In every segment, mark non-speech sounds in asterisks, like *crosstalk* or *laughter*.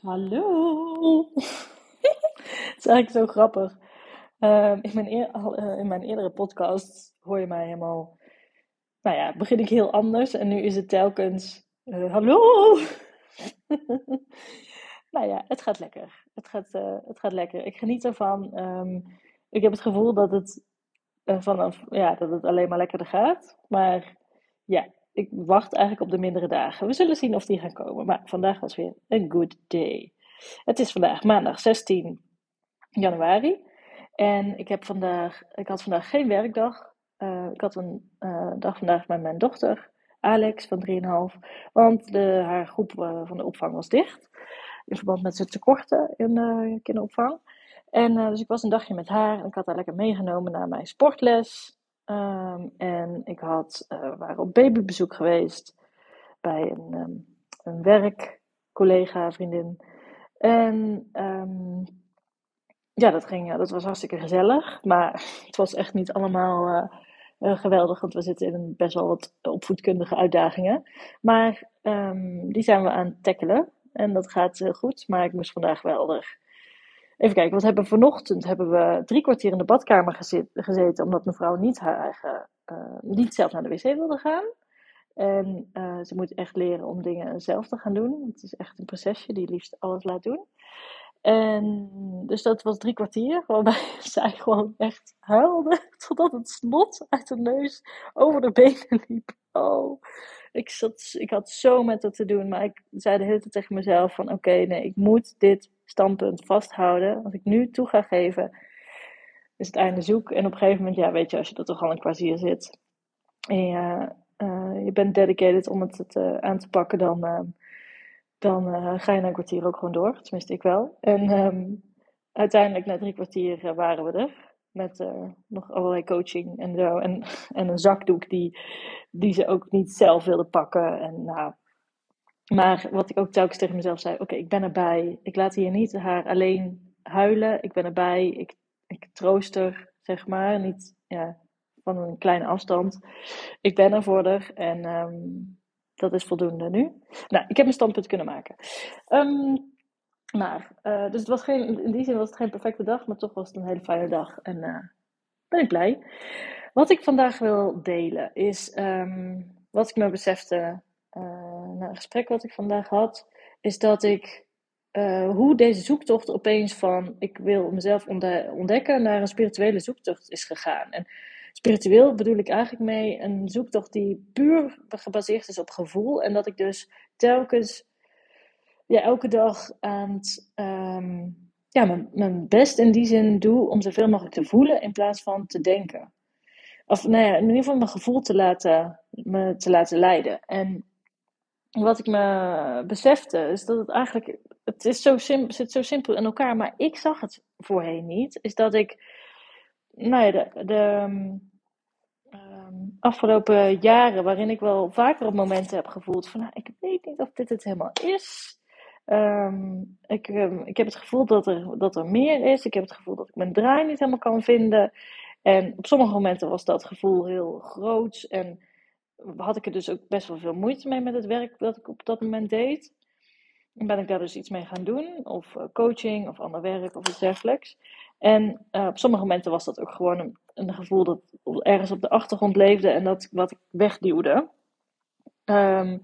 Hallo. *laughs* Het is eigenlijk zo grappig. Ehm, in, mijn eh, in mijn eerdere podcast hoor je mij helemaal. Nou ja, begin ik heel anders en nu is het telkens. eh, hallo. *laughs* nou ja, het gaat lekker. Het gaat, eh, het gaat lekker. Ik geniet ervan. Ehm, ik heb het gevoel dat het vanaf. Ja, dat het alleen maar lekkerder gaat. Maar ja, ik wacht eigenlijk op de mindere dagen. We zullen zien of die gaan komen. Maar vandaag was weer een good day. Het is vandaag maandag 16 januari. En ik, heb vandaag, ik had vandaag geen werkdag. Eh, ik had een eh, dag vandaag met mijn dochter, Alex van 3,5. Want de, haar groep eh, van de opvang was dicht. In verband met de tekorten in de kinderopvang. En dus ik was een dagje met haar. En ik had haar lekker meegenomen naar mijn sportles. Ehm, en ik had, eh, waren op babybezoek geweest bij een, ehm, een werkcollega, vriendin. En ehm, ja, dat, ging, ja, dat was hartstikke gezellig. Maar *laughs* het was echt niet allemaal eh, eh, geweldig, want we zitten in een best wel wat opvoedkundige uitdagingen. Maar die zijn we aan het tackelen. En dat gaat goed. Maar ik moest vandaag wel er. Even kijken, wat hebben vanochtend? Hebben we drie kwartier in de badkamer gezet, gezeten, omdat mevrouw niet, haar eigen, eh, niet zelf naar de wc wilde gaan. En eh, ze moet echt leren om dingen zelf te gaan doen. Het is echt een procesje die liefst alles laat doen. En dus dat was drie kwartier, waarbij *laughs* zij gewoon echt huilde *laughs* totdat het snot uit de neus over de benen liep. Oh, ik, zat, ik had zo met haar te doen, maar ik zei de hele tijd tegen mezelf van oké, nee, ik moet dit standpunt vasthouden. Als ik nu toe ga geven, is het einde zoek. En op een gegeven moment, ja, weet je, als je er toch al een kwartier zit en je, uh, je bent dedicated om het aan te pakken, dan, uh, dan uh, ga je na een kwartier ook gewoon door. Tenminste, ik wel. En um, uiteindelijk, na drie kwartier, waren we er. Met nog allerlei coaching en zo. En, en een zakdoek die, die ze ook niet zelf wilde pakken. En, nou, maar wat ik ook telkens tegen mezelf zei: Oké, ik ben erbij. Ik laat hier niet haar alleen huilen. Ik ben erbij. Ik, ik troost haar, zeg maar. Niet ja, van een kleine afstand. Ik ben er voor haar. En um, dat is voldoende nu. Nou, ik heb mijn standpunt kunnen maken. Um, maar, uh, dus het was geen, in die zin was het geen perfecte dag, maar toch was het een hele fijne dag. En uh, ben ik blij. Wat ik vandaag wil delen is um, wat ik me besefte uh, na een gesprek wat ik vandaag had, is dat ik hoe deze zoektocht opeens van ik wil mezelf ontdekken naar een spirituele zoektocht is gegaan. En spiritueel bedoel ik eigenlijk mee een zoektocht die puur gebaseerd is op gevoel. En dat ik dus telkens, ja, elke dag aan het, um, ja, mijn, mijn best in die zin doe om zoveel mogelijk te voelen in plaats van te denken. Of nou ja, in ieder geval mijn gevoel te laten, me te laten leiden. En wat ik me besefte is dat het eigenlijk, het is zo simpel, zit zo simpel in elkaar, maar ik zag het voorheen niet. Is dat ik, nou ja, de, de um, afgelopen jaren, waarin ik wel vaker op momenten heb gevoeld van, nou, ik weet niet of dit het helemaal is. Um, ik, um, ik heb het gevoel dat er, dat er meer is. Ik heb het gevoel dat ik mijn draai niet helemaal kan vinden. En op sommige momenten was dat gevoel heel groot. En had ik er dus ook best wel veel moeite mee met het werk dat ik op dat moment deed. En ben ik daar dus iets mee gaan doen, of uh, coaching, of ander werk, of iets dergelijks. En uh, op sommige momenten was dat ook gewoon een, gevoel dat ergens op de achtergrond leefde en dat wat ik wegduwde. Um,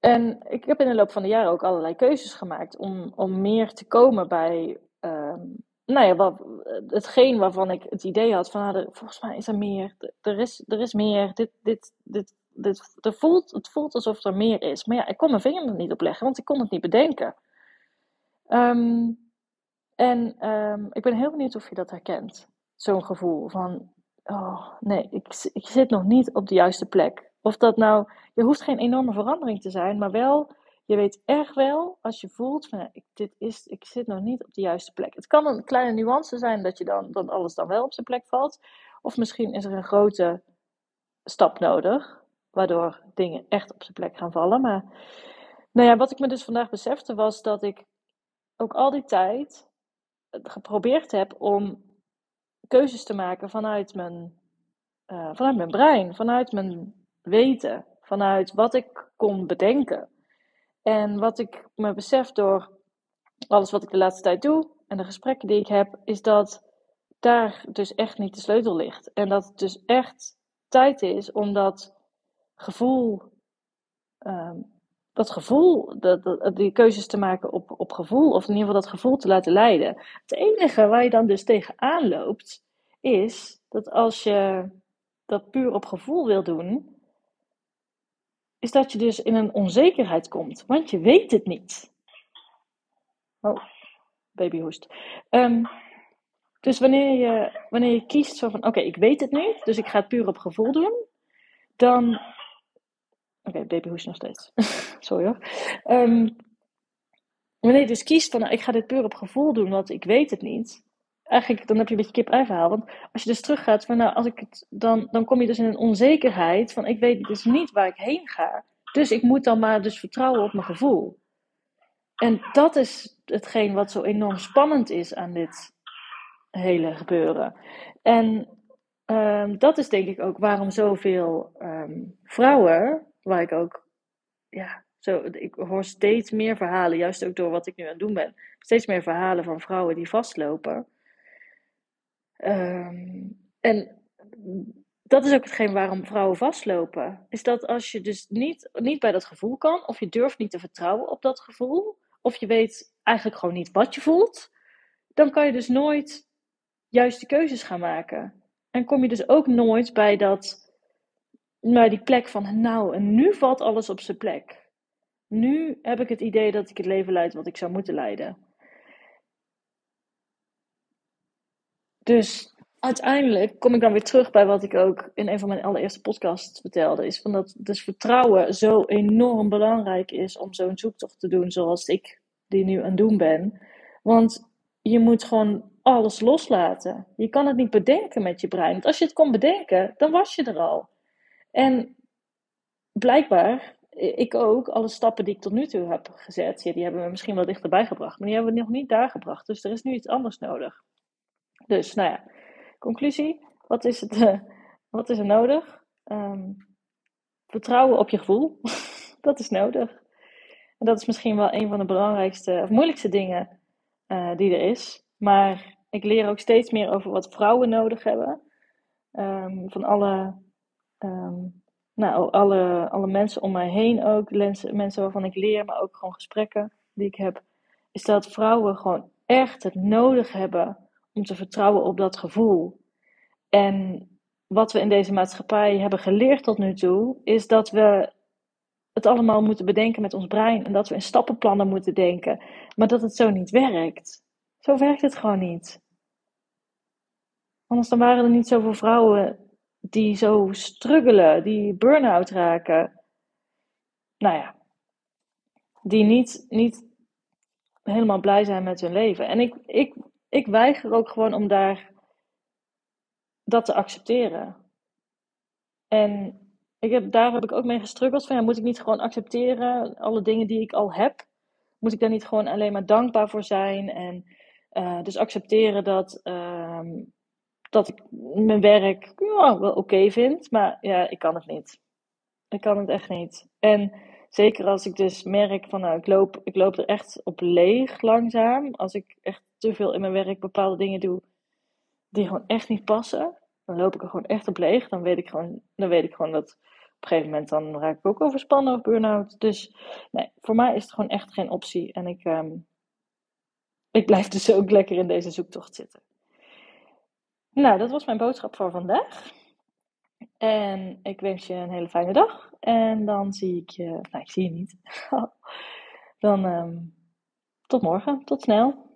en ik heb in de loop van de jaren ook allerlei keuzes gemaakt om, om meer te komen bij um, nou ja, wat, hetgeen waarvan ik het idee had van, nou, volgens mij is er meer, er is, er is meer, dit, dit, dit, dit, voelt, het voelt alsof er meer is. Maar ja, ik kon mijn vinger er niet op leggen, want ik kon het niet bedenken. Um, en um, ik ben heel benieuwd of je dat herkent. Zo'n gevoel van, oh nee, ik, ik zit nog niet op de juiste plek. Of dat nou, je hoeft geen enorme verandering te zijn, maar wel, je weet echt wel, als je voelt van, ik, dit is, ik zit nog niet op de juiste plek. Het kan een kleine nuance zijn dat je dan, dat alles dan wel op zijn plek valt. Of misschien is er een grote stap nodig, waardoor dingen echt op zijn plek gaan vallen. Maar, nou ja, wat ik me dus vandaag besefte was dat ik ook al die tijd geprobeerd heb om keuzes te maken vanuit mijn, uh, vanuit mijn brein, vanuit mijn weten, vanuit wat ik kon bedenken. En wat ik me besef door alles wat ik de laatste tijd doe en de gesprekken die ik heb, is dat daar dus echt niet de sleutel ligt. En dat het dus echt tijd is om dat gevoel, ehm, dat gevoel, dat, dat, die keuzes te maken op, op gevoel, of in ieder geval dat gevoel te laten leiden. Het enige waar je dan dus tegenaan loopt, is dat als je dat puur op gevoel wil doen, is dat je dus in een onzekerheid komt, want je weet het niet. Oh, baby hoest. Um, dus wanneer je, wanneer je kiest van, oké, ik weet het niet, dus ik ga het puur op gevoel doen, dan... Oké, okay, baby hoest nog steeds. *laughs* Sorry hoor. Um, wanneer je dus kiest van, nou, ik ga dit puur op gevoel doen, want ik weet het niet, eigenlijk dan heb je een beetje kip-ei verhaal. Want als je dus teruggaat van nou, als ik het, dan, dan kom je dus in een onzekerheid van ik weet dus niet waar ik heen ga. Dus ik moet dan maar dus vertrouwen op mijn gevoel. En dat is hetgeen wat zo enorm spannend is aan dit hele gebeuren. En um, dat is denk ik ook waarom zoveel um, vrouwen, waar ik ook, ja, zo, ik hoor steeds meer verhalen, juist ook door wat ik nu aan het doen ben, steeds meer verhalen van vrouwen die vastlopen. Um, en dat is ook hetgeen waarom vrouwen vastlopen. Is dat als je dus niet, niet bij dat gevoel kan, of je durft niet te vertrouwen op dat gevoel, of je weet eigenlijk gewoon niet wat je voelt, dan kan je dus nooit juiste keuzes gaan maken. En kom je dus ook nooit bij, dat, bij die plek van, nou, en nu valt alles op zijn plek. Nu heb ik het idee dat ik het leven leid wat ik zou moeten leiden. Dus uiteindelijk kom ik dan weer terug bij wat ik ook in een van mijn allereerste podcasts vertelde. Is van dat dus vertrouwen zo enorm belangrijk is om zo'n zoektocht te doen zoals ik die nu aan het doen ben. Want je moet gewoon alles loslaten. Je kan het niet bedenken met je brein. Want als je het kon bedenken, dan was je er al. En blijkbaar, ik ook, alle stappen die ik tot nu toe heb gezet, die hebben we misschien wel dichterbij gebracht, maar die hebben we nog niet daar gebracht. Dus er is nu iets anders nodig. Dus, nou ja, conclusie. Wat is, het, uh, wat is er nodig? Um, vertrouwen op je gevoel. *laughs* dat is nodig. En dat is misschien wel een van de belangrijkste of moeilijkste dingen uh, die er is. Maar ik leer ook steeds meer over wat vrouwen nodig hebben. Um, van alle, um, nou, alle, alle mensen om mij heen ook. Mensen waarvan ik leer, maar ook gewoon gesprekken die ik heb. Is dat vrouwen gewoon echt het nodig hebben om te vertrouwen op dat gevoel. En wat we in deze maatschappij hebben geleerd tot nu toe, is dat we het allemaal moeten bedenken met ons brein en dat we in stappenplannen moeten denken, maar dat het zo niet werkt. Zo werkt het gewoon niet. Anders dan waren er niet zoveel vrouwen die zo struggelen, die burn-out raken. Nou ja, die niet, niet helemaal blij zijn met hun leven. En ik, ik ik weiger ook gewoon om daar dat te accepteren. En ik heb, daar heb ik ook mee gestruggeld. Van, ja, moet ik niet gewoon accepteren alle dingen die ik al heb? Moet ik daar niet gewoon alleen maar dankbaar voor zijn? En uh, dus accepteren dat, uh, dat ik mijn werk ja, wel oké okay vind. Maar ja, ik kan het niet. Ik kan het echt niet. En zeker als ik dus merk van nou, ik loop, ik loop er echt op leeg langzaam. Als ik echt te veel in mijn werk bepaalde dingen doe die gewoon echt niet passen, dan loop ik er gewoon echt op leeg. Dan weet ik gewoon, dan weet ik gewoon dat op een gegeven moment dan raak ik ook overspannen of burn-out. Dus nee, voor mij is het gewoon echt geen optie. En ik, um, ik blijf dus ook lekker in deze zoektocht zitten. Nou, dat was mijn boodschap voor vandaag. En ik wens je een hele fijne dag. En dan zie ik je. Nou, ik zie je niet. *laughs* dan um, tot morgen. Tot snel.